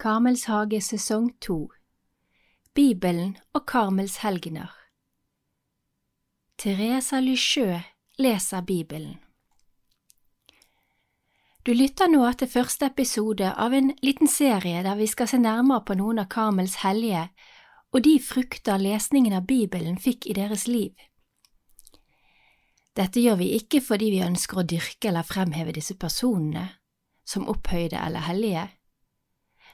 Karmels hage sesong to. Bibelen og Karmels helgener. Teresa Lycheux leser Bibelen. Du lytter nå til første episode av en liten serie der vi skal se nærmere på noen av Karmels hellige og de frukter lesningen av Bibelen fikk i deres liv. Dette gjør vi ikke fordi vi ønsker å dyrke eller fremheve disse personene som opphøyde eller hellige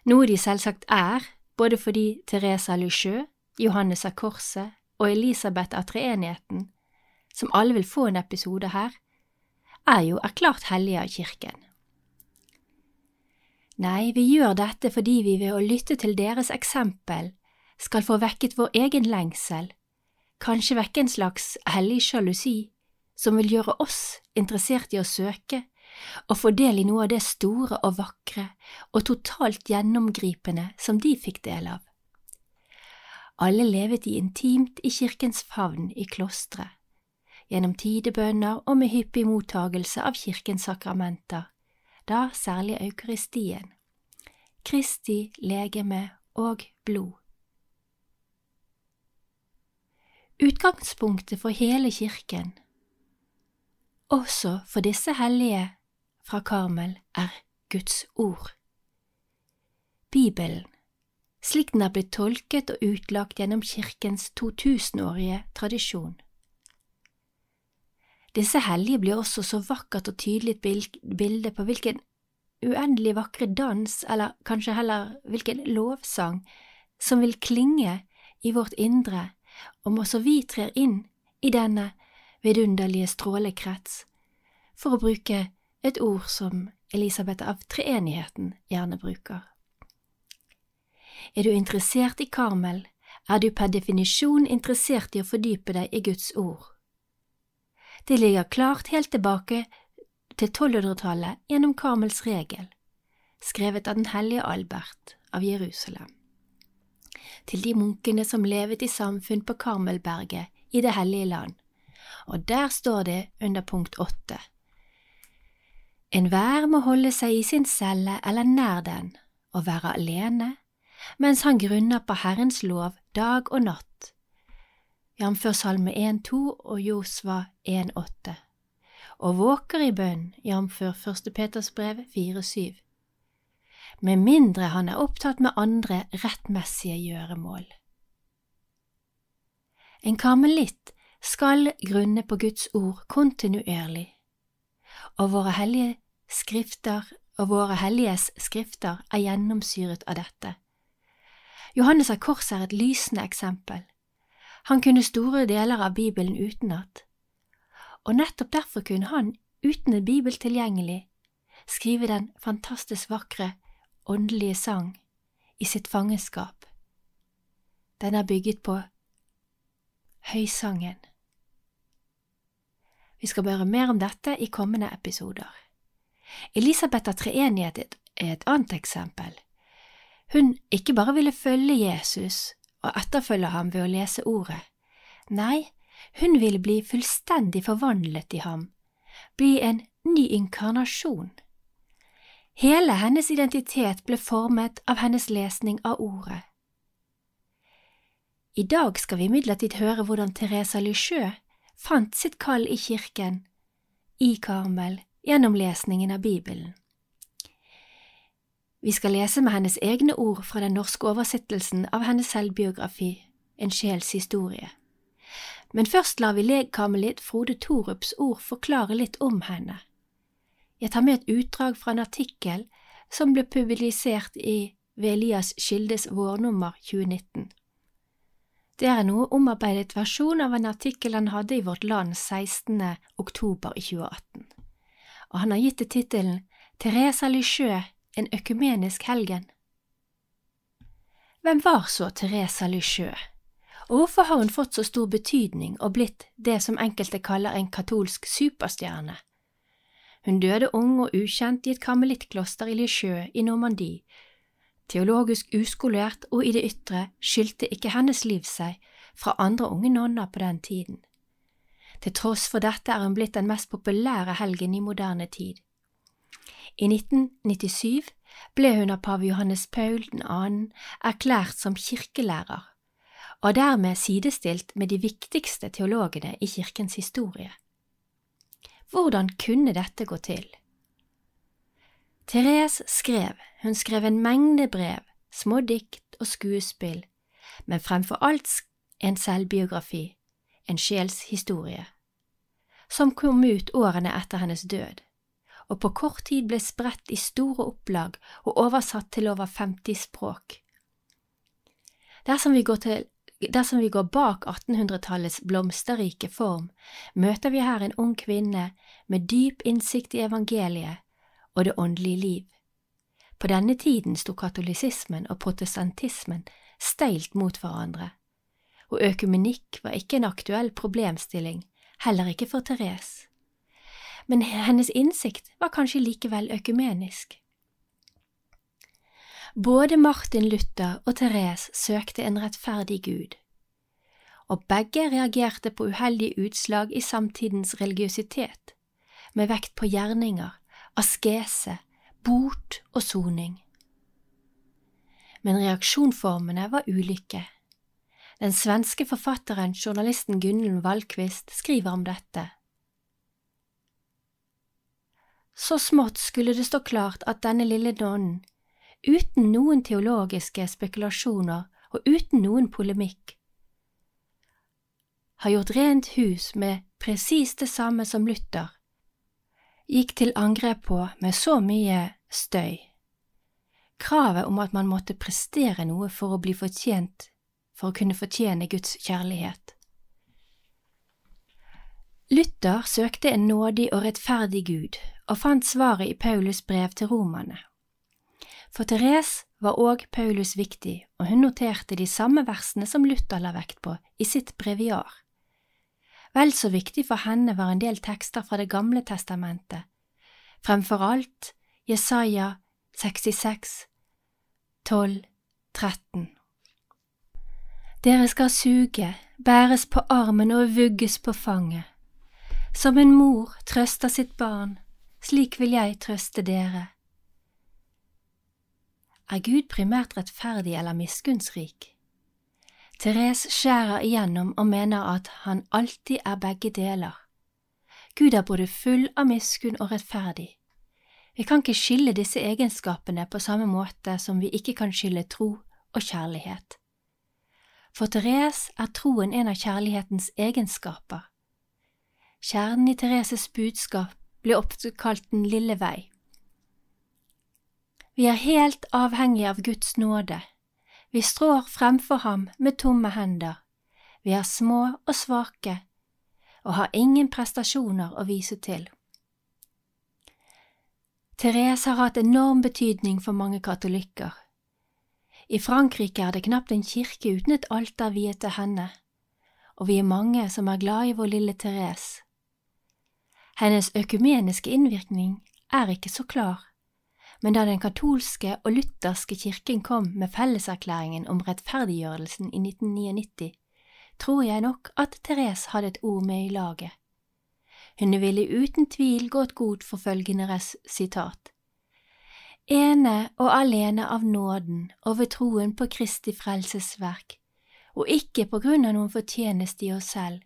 noe de selvsagt er, både fordi Teresa Lycheux, Johannes av Korset og Elisabeth av Treenigheten, som alle vil få en episode her, er jo erklært hellige av kirken. Nei, vi gjør dette fordi vi ved å lytte til deres eksempel skal få vekket vår egen lengsel, kanskje vekke en slags hellig sjalusi som vil gjøre oss interessert i å søke og få del i noe av det store og vakre og totalt gjennomgripende som de fikk del av. Alle levet i intimt i kirkens favn i klosteret, gjennom tidebønner og med hyppig mottagelse av kirkens sakramenter, da særlig eukaristien, Kristi legeme og blod. Utgangspunktet for hele kirken, også for disse hellige fra Karmel er Guds ord. Bibelen, slik den er blitt tolket og utlagt gjennom kirkens 2000-årige tradisjon. Disse hellige blir også så vakkert og tydelig et bilde på hvilken uendelig vakre dans, eller kanskje heller hvilken lovsang, som vil klinge i vårt indre om også vi trer inn i denne vidunderlige strålekrets, for å bruke et ord som Elisabeth av treenigheten gjerne bruker. Er du interessert i Karmel, er du per definisjon interessert i å fordype deg i Guds ord. Det ligger klart helt tilbake til 1200-tallet gjennom Karmels regel, skrevet av den hellige Albert av Jerusalem. Til de munkene som levet i samfunn på Karmelberget i Det hellige land, og der står det under punkt åtte Enhver må holde seg i sin celle eller nær den og være alene mens han grunner på Herrens lov dag og natt, jf. Salme 1,2 og Josva 1,8, og våker i bønn, jf. 1. Peters brev 4,7, med mindre han er opptatt med andre rettmessige gjøremål. En karmelitt skal grunne på Guds ord kontinuerlig og våre hellige skrifter og våre helliges skrifter er gjennomsyret av dette. Johannes av Kors er et lysende eksempel. Han kunne store deler av Bibelen utenat, og nettopp derfor kunne han, uten en bibel tilgjengelig, skrive den fantastisk vakre, åndelige sang i sitt fangenskap. Den er bygget på høysangen. Vi skal høre mer om dette i kommende episoder. Elisabeth av treenighet er et annet eksempel. Hun ikke bare ville følge Jesus og etterfølge ham ved å lese ordet. Nei, hun ville bli fullstendig forvandlet i ham, bli en ny inkarnasjon. Hele hennes identitet ble formet av hennes lesning av ordet. I dag skal vi imidlertid høre hvordan Teresa Lycheux fant sitt kall i kirken, i Karmel, gjennom lesningen av Bibelen. Vi skal lese med hennes egne ord fra den norske oversettelsen av hennes selvbiografi, En sjels historie. Men først lar vi legkamelid Frode Torups ord forklare litt om henne. Jeg tar med et utdrag fra en artikkel som ble publisert i ved Elias Skildes vårnummer 2019. Det er en noe omarbeidet versjon av en artikkel han hadde i Vårt Land 16. oktober i 2018, og han har gitt det tittelen Teresa Lichø, en økumenisk helgen. Hvem var så Teresa Lichø, og hvorfor har hun fått så stor betydning og blitt det som enkelte kaller en katolsk superstjerne? Hun døde ung og ukjent i et karmelittkloster i Lichø i Normandie Teologisk uskolert og i det ytre skilte ikke hennes liv seg fra andre unge nonner på den tiden. Til tross for dette er hun blitt den mest populære helgen i moderne tid. I 1997 ble hun av pave Johannes Paul 2. erklært som kirkelærer, og dermed sidestilt med de viktigste teologene i kirkens historie. Hvordan kunne dette gå til? Therese skrev, hun skrev en mengde brev, små dikt og skuespill, men fremfor alt en selvbiografi, en sjelshistorie, som kom ut årene etter hennes død, og på kort tid ble spredt i store opplag og oversatt til over 50 språk. Dersom vi går til Dersom vi går bak 1800-tallets blomsterrike form, møter vi her en ung kvinne med dyp innsikt i evangeliet og det åndelige liv. På denne tiden sto katolisismen og protestantismen steilt mot hverandre, og økumenikk var ikke en aktuell problemstilling, heller ikke for Therese. Men hennes innsikt var kanskje likevel økumenisk. Både Martin Luther og Therese søkte en rettferdig Gud, og begge reagerte på uheldige utslag i samtidens religiøsitet, med vekt på gjerninger, askese, bot og soning. Men reaksjonformene var ulike. Den svenske forfatteren, journalisten Gunnlund Wallquist, skriver om dette. Så smått skulle det stå klart at denne lille nonnen, uten noen teologiske spekulasjoner og uten noen polemikk, har gjort rent hus med presis det samme som Luther, gikk til angrep på med så mye støy. Kravet om at man måtte prestere noe for å bli fortjent, for å kunne fortjene Guds kjærlighet. Luther søkte en nådig og rettferdig Gud, og fant svaret i Paulus brev til romerne. For Therese var òg Paulus viktig, og hun noterte de samme versene som Luther la vekt på i sitt breviar. Vel så viktig for henne var en del tekster fra Det gamle testamentet, fremfor alt Jesaja 66, 12, 13. Dere skal suge, bæres på armen og vugges på fanget. Som en mor trøster sitt barn, slik vil jeg trøste dere. Er Gud primært rettferdig eller miskunnsrik? Therese skjærer igjennom og mener at han alltid er begge deler. Gud er både full av miskunn og rettferdig. Vi kan ikke skille disse egenskapene på samme måte som vi ikke kan skille tro og kjærlighet. For Therese er troen en av kjærlighetens egenskaper. Kjernen i Thereses budskap blir ofte kalt Den lille vei. Vi er helt avhengige av Guds nåde vi strår fremfor ham med tomme hender, vi er små og svake og har ingen prestasjoner å vise til. Therese har hatt enorm betydning for mange katolikker. I Frankrike er det knapt en kirke uten et alter viet til henne, og vi er mange som er glad i vår lille Therese. Hennes økumeniske innvirkning er ikke så klar, men da den katolske og lutherske kirken kom med felleserklæringen om rettferdiggjørelsen i 1999, tror jeg nok at Therese hadde et ord med i laget. Hun ville uten tvil gått god for følgende sitat. Ene og alene av nåden og ved troen på Kristi frelsesverk, og ikke på grunn av noen fortjeneste i oss selv,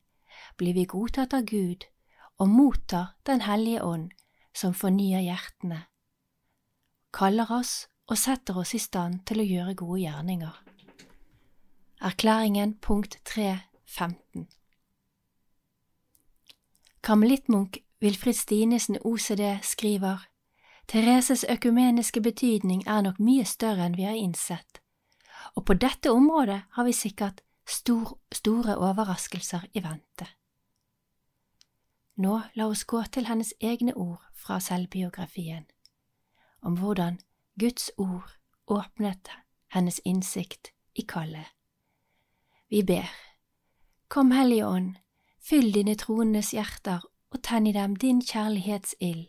blir vi godtatt av Gud og mottar Den hellige ånd, som fornyer hjertene kaller oss og setter oss i stand til å gjøre gode gjerninger. Erklæringen punkt 3.15 Karmelittmunk Wilfrid Stinesen OCD skriver Thereses økumeniske betydning er nok mye større enn vi har innsett, og på dette området har vi sikkert stor, store overraskelser i vente. Nå la oss gå til hennes egne ord fra selvbiografien om hvordan Guds ord åpnet hennes innsikt i kallet. Vi ber, Kom Hellige Ånd, fyll dine troendes hjerter og tenn i dem din kjærlighetsild,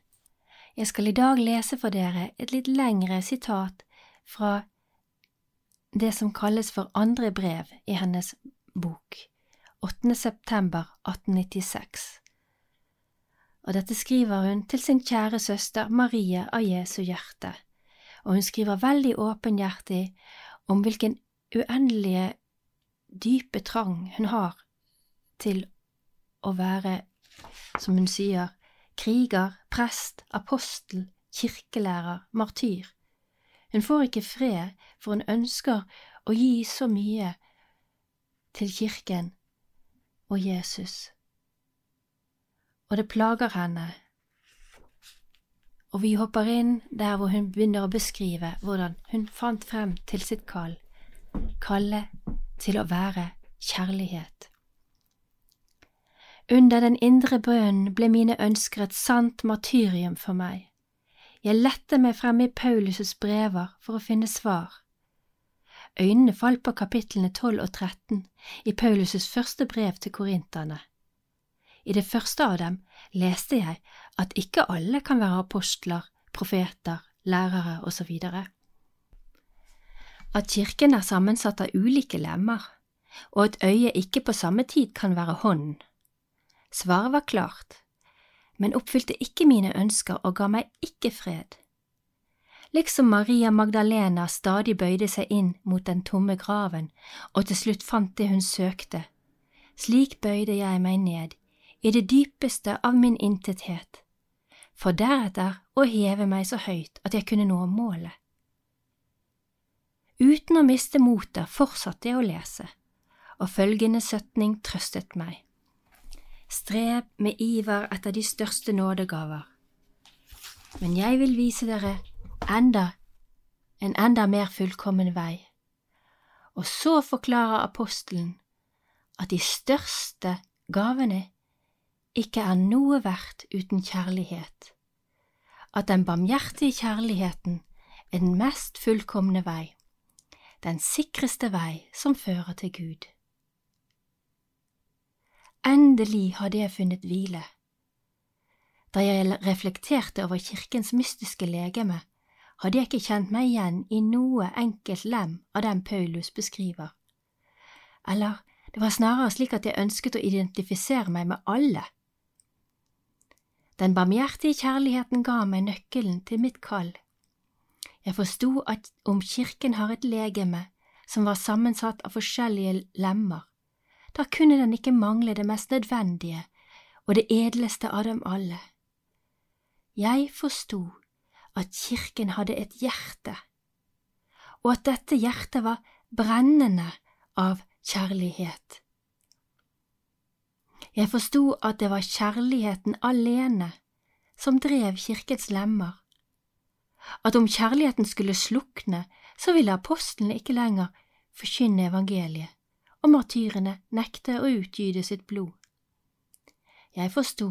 Jeg skal i dag lese for dere et litt lengre sitat fra det som kalles for andre brev i hennes bok, 8. september 1896. Og dette skriver hun til sin kjære søster Marie av Jesu hjerte, og hun skriver veldig åpenhjertig om hvilken uendelige, dype trang hun har til å være, som hun sier, kriger, prest, apostel, kirkelærer, martyr. Hun får ikke fred, for hun ønsker å gi så mye til kirken og Jesus. Og det plager henne. Og vi hopper inn der hvor hun begynner å beskrive hvordan hun fant frem til sitt kall, kallet til å være kjærlighet. Under den indre bønnen ble mine ønsker et sant martyrium for meg. Jeg lette meg frem i Paulus' brever for å finne svar. Øynene falt på kapitlene 12 og 13 i Paulus' første brev til korinterne. I det første av dem leste jeg at ikke alle kan være apostler, profeter, lærere osv. At kirken er sammensatt av ulike lemmer, og at øyet ikke på samme tid kan være hånden. Svaret var klart, men oppfylte ikke mine ønsker og ga meg ikke fred. Liksom Maria Magdalena stadig bøyde seg inn mot den tomme graven og til slutt fant det hun søkte, slik bøyde jeg meg ned i det dypeste av min intethet, for deretter å heve meg så høyt at jeg kunne nå målet. Uten å miste motet fortsatte jeg å lese, og følgende setning trøstet meg. Streb med iver etter de største nådegaver. Men jeg vil vise dere enda en enda mer fullkommen vei. Og så forklarer apostelen at de største gavene ikke er noe verdt uten kjærlighet, at den barmhjertige kjærligheten er den mest fullkomne vei, den sikreste vei som fører til Gud. Endelig hadde jeg funnet hvile. Da jeg reflekterte over kirkens mystiske legeme, hadde jeg ikke kjent meg igjen i noe enkelt lem av den Paulus beskriver. Eller det var snarere slik at jeg ønsket å identifisere meg med alle. Den barmhjertige kjærligheten ga meg nøkkelen til mitt kall. Jeg forsto at om kirken har et legeme som var sammensatt av forskjellige lemmer, da kunne den ikke mangle det mest nødvendige og det edleste av dem alle. Jeg forsto at kirken hadde et hjerte, og at dette hjertet var brennende av kjærlighet. Jeg forsto at det var kjærligheten alene som drev kirkens lemmer, at om kjærligheten skulle slukne, så ville apostlene ikke lenger forkynne evangeliet og martyrene nekte å utgyde sitt blod. Jeg forsto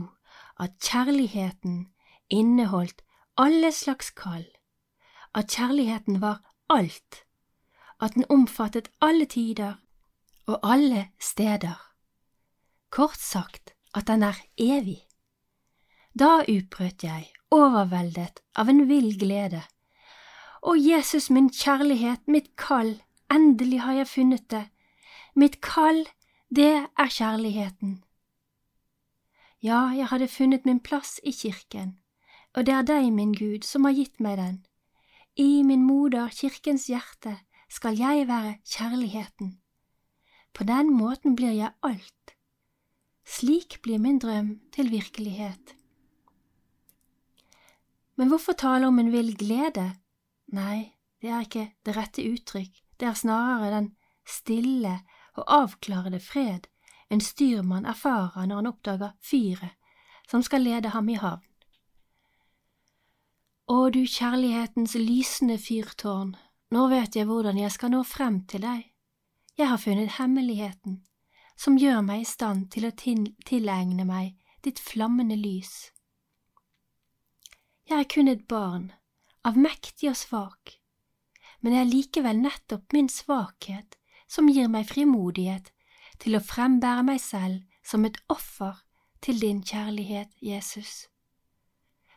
at kjærligheten inneholdt alle slags kall, at kjærligheten var alt, at den omfattet alle tider og alle steder. Kort sagt at den er evig. Da utbrøt jeg, overveldet av en vill glede. Å Jesus, min kjærlighet, mitt kall, endelig har jeg funnet det, Mitt kall, det er kjærligheten. Ja, jeg hadde funnet min plass i kirken, og det er deg, min Gud, som har gitt meg den. I min moder, kirkens hjerte, skal jeg være kjærligheten. På den måten blir jeg alt. Slik blir min drøm til virkelighet. Men hvorfor tale om en vill glede? Nei, det er ikke det rette uttrykk, det er snarere den stille og avklarende fred en styrmann erfarer når han oppdager fyret som skal lede ham i havn. Å, du kjærlighetens lysende fyrtårn, nå vet jeg hvordan jeg skal nå frem til deg. Jeg har funnet hemmeligheten, som gjør meg i stand til å tilegne meg ditt flammende lys. Jeg er kun et barn, avmektig og svak, men jeg er likevel nettopp min svakhet som gir meg frimodighet til å frembære meg selv som et offer til din kjærlighet, Jesus.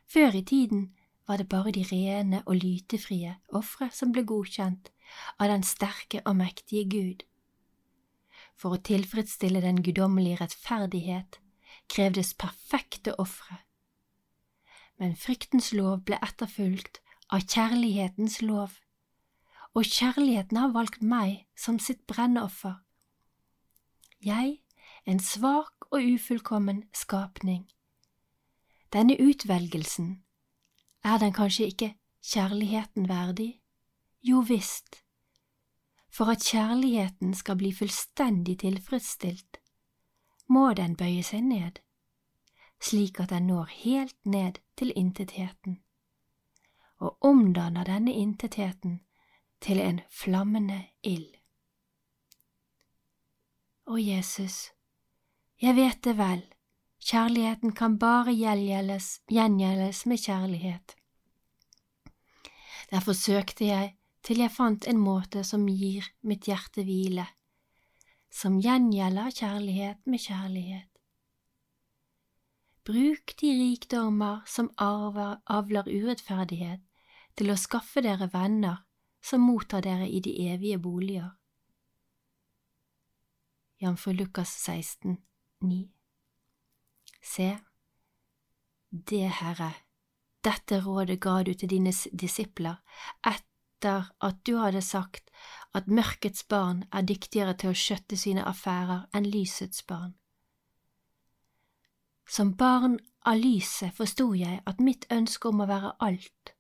Før i tiden var det bare de rene og lytefrie ofre som ble godkjent av den sterke og mektige Gud. For å tilfredsstille den guddommelige rettferdighet krevdes perfekte ofre. Men fryktens lov ble etterfulgt av kjærlighetens lov, og kjærligheten har valgt meg som sitt brenneoffer. Jeg, en svak og ufullkommen skapning. Denne utvelgelsen, er den kanskje ikke kjærligheten verdig? Jo visst, for at kjærligheten skal bli fullstendig tilfredsstilt, må den bøye seg ned, slik at den når helt ned til intetheten, og omdanner denne intetheten til en flammende ild. Å Jesus, jeg vet det vel, kjærligheten kan bare gjengjeldes med kjærlighet. Derfor søkte jeg til jeg fant en måte som gir mitt hjerte hvile, som gjengjelder kjærlighet med kjærlighet. Bruk de rikdommer som arver, avler urettferdighet, til å skaffe dere venner som mottar dere i de evige boliger. Jf. Lukas 16, 9. Se, det, Herre, dette rådet ga du til dine disipler etter at du hadde sagt at mørkets barn er dyktigere til å skjøtte sine affærer enn lysets barn. Som barn av lyset forsto jeg at mitt ønske om å være alt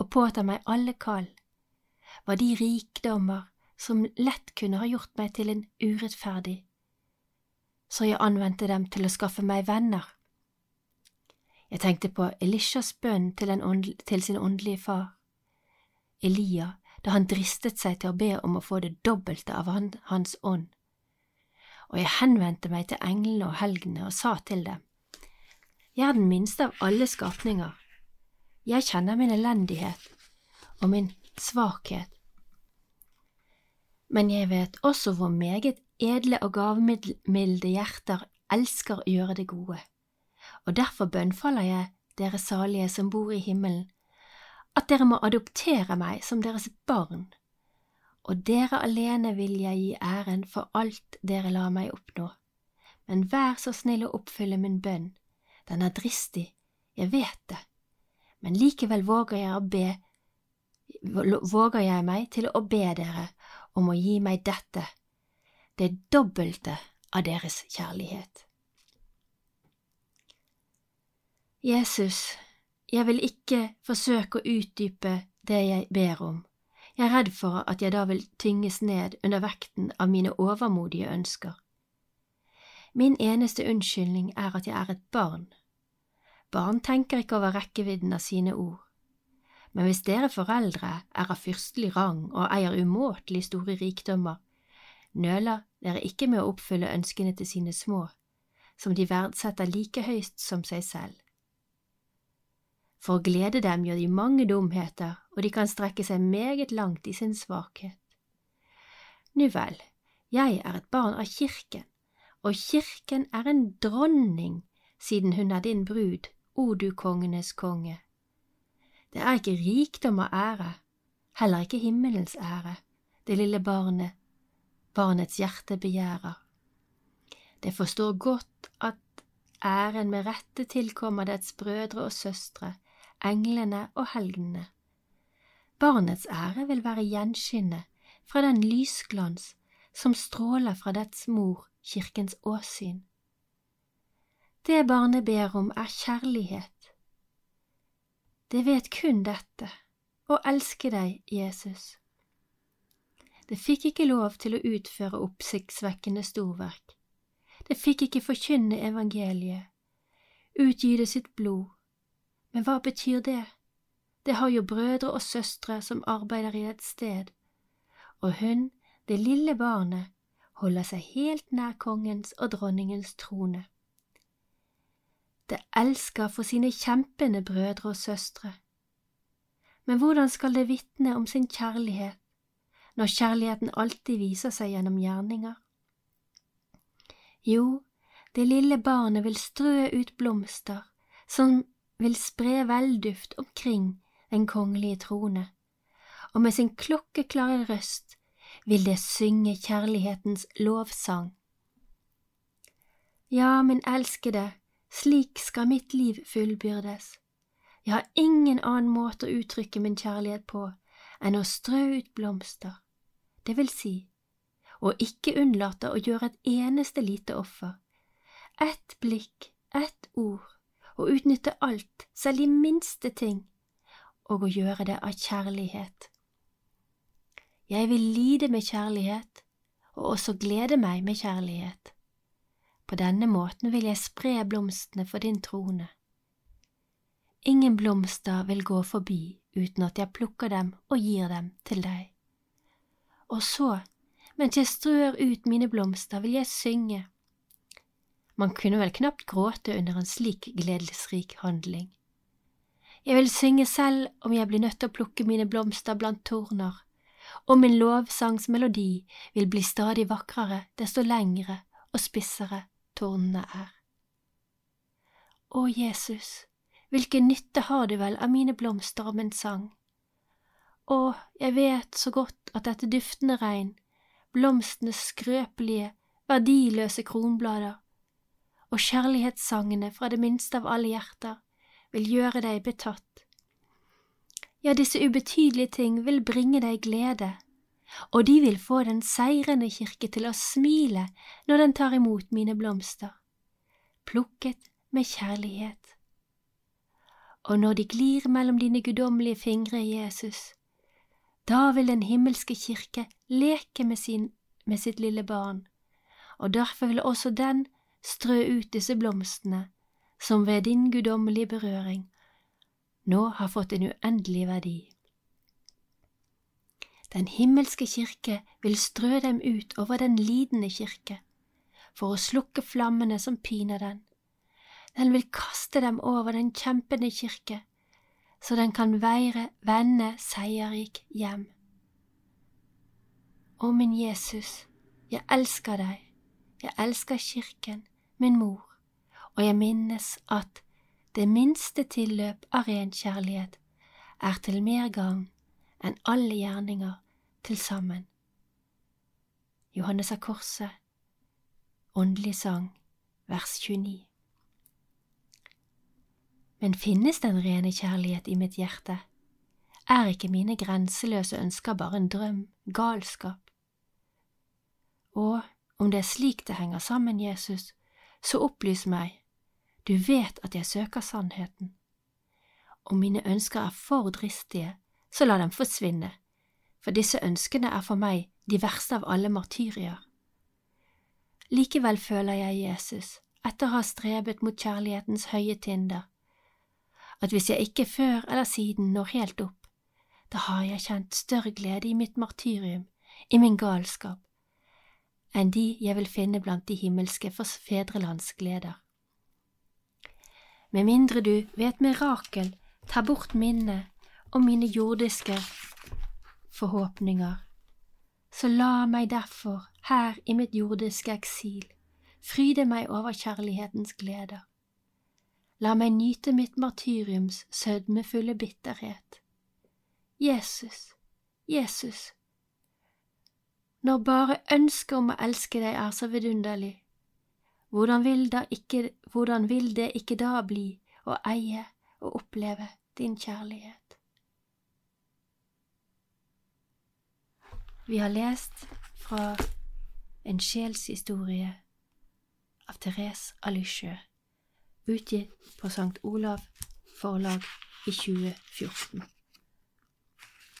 og påta meg alle kall var de rikdommer som lett kunne ha gjort meg til en urettferdig, så jeg anvendte dem til å skaffe meg venner. Jeg tenkte på Elishas bønn til, til sin åndelige far. Elia da han dristet seg til å be om å få det dobbelte av han, hans ånd. Og jeg henvendte meg til englene og helgene og sa til dem, Jeg er den minste av alle skapninger. Jeg kjenner min elendighet og min svakhet. Men jeg vet også hvor meget edle og gavmilde hjerter elsker å gjøre det gode, og derfor bønnfaller jeg dere salige som bor i himmelen, at dere må adoptere meg som deres barn, og dere alene vil jeg gi æren for alt dere lar meg oppnå. Men vær så snill å oppfylle min bønn, den er dristig, jeg vet det, men likevel våger jeg, å be, våger jeg meg til å be dere om å gi meg dette, det dobbelte av deres kjærlighet. Jesus, jeg vil ikke forsøke å utdype det jeg ber om. Jeg er redd for at jeg da vil tynges ned under vekten av mine overmodige ønsker. Min eneste unnskyldning er at jeg er et barn. Barn tenker ikke over rekkevidden av sine ord. Men hvis dere foreldre er av fyrstelig rang og eier umåtelig store rikdommer, nøler dere ikke med å oppfylle ønskene til sine små, som de verdsetter like høyst som seg selv. For å glede dem gjør de mange dumheter, og de kan strekke seg meget langt i sin svakhet. Nu vel, jeg er et barn av kirken, og kirken er en dronning siden hun er din brud, o du kongenes konge. Det er ikke rikdom og ære, heller ikke himmelens ære, det lille barnet, barnets hjerte begjærer. Det forstår godt at æren med rette tilkommer dets brødre og søstre, englene og helgenene. Barnets ære vil være gjenskinnet fra den lysglans som stråler fra dets mor, kirkens åsyn. Det barnet ber om, er kjærlighet. Det vet kun dette, å elske deg, Jesus. Det fikk ikke lov til å utføre oppsiktsvekkende storverk. Det fikk ikke forkynne evangeliet, utgyte sitt blod men hva betyr det? Det har jo brødre og søstre som arbeider i et sted, og hun, det lille barnet, holder seg helt nær kongens og dronningens trone. Hjertet elsker for sine kjempende brødre og søstre. Men hvordan skal det vitne om sin kjærlighet når kjærligheten alltid viser seg gjennom gjerninger? Jo, det lille barnet vil strø ut blomster som vil spre velduft omkring den kongelige trone, og med sin klokkeklare røst vil det synge kjærlighetens lovsang. Ja, min elskede, slik skal mitt liv fullbyrdes. Jeg har ingen annen måte å uttrykke min kjærlighet på enn å strø ut blomster, det vil si, å ikke unnlate å gjøre et eneste lite offer, ett blikk, ett ord, å utnytte alt, selv de minste ting, og å gjøre det av kjærlighet. Jeg vil lide med kjærlighet, og også glede meg med kjærlighet. På denne måten vil jeg spre blomstene for din trone. Ingen blomster vil gå forbi uten at jeg plukker dem og gir dem til deg. Og så, mens jeg strør ut mine blomster, vil jeg synge. Man kunne vel knapt gråte under en slik gledesrik handling. Jeg vil synge selv om jeg blir nødt til å plukke mine blomster blant torner, og min lovsangsmelodi vil bli stadig vakrere desto lengre og spissere tornene er. Å, Jesus, hvilken nytte har du vel av mine blomster og min sang? Å, jeg vet så godt at dette duftende regn, blomstenes skrøpelige, verdiløse kronblader og kjærlighetssangene fra det minste av alle hjerter vil gjøre deg betatt. Ja, disse ubetydelige ting vil bringe deg glede, og de vil få den seirende kirke til å smile når den tar imot mine blomster, plukket med kjærlighet og når de glir mellom dine guddommelige fingre, Jesus, da vil den himmelske kirke leke med, sin, med sitt lille barn, og derfor vil også den strø ut disse blomstene, som ved din guddommelige berøring nå har fått en uendelig verdi. Den himmelske kirke vil strø dem ut over den lidende kirke, for å slukke flammene som piner den den vil kaste dem over den kjempende kirke, så den kan veire, vende seierrik hjem. Å, min Jesus, jeg elsker deg, jeg elsker kirken, min mor, og jeg minnes at det minste tilløp av ren kjærlighet er til mer gagn enn alle gjerninger til sammen. Johannes av Korset, Åndelig sang, vers 29. Men finnes den rene kjærlighet i mitt hjerte? Er ikke mine grenseløse ønsker bare en drøm, galskap? Og om det er slik det henger sammen, Jesus, så opplys meg, du vet at jeg søker sannheten. Om mine ønsker er for dristige, så la dem forsvinne, for disse ønskene er for meg de verste av alle martyrier. Likevel føler jeg Jesus, etter å ha strebet mot kjærlighetens høye tinder, at hvis jeg ikke før eller siden når helt opp, da har jeg kjent større glede i mitt martyrium, i min galskap, enn de jeg vil finne blant de himmelske fedrelands gleder. Med mindre du ved et mirakel tar bort minnet om mine jordiske forhåpninger, så la meg derfor her i mitt jordiske eksil fryde meg over kjærlighetens gleder. La meg nyte mitt martyriums sødmefulle bitterhet. Jesus, Jesus, når bare ønsket om å elske deg er så vidunderlig, hvordan vil, ikke, hvordan vil det ikke da bli å eie og oppleve din kjærlighet? Vi har lest fra En sjelshistorie av Therese Alysjø utgitt på St. Olav forlag i 2014.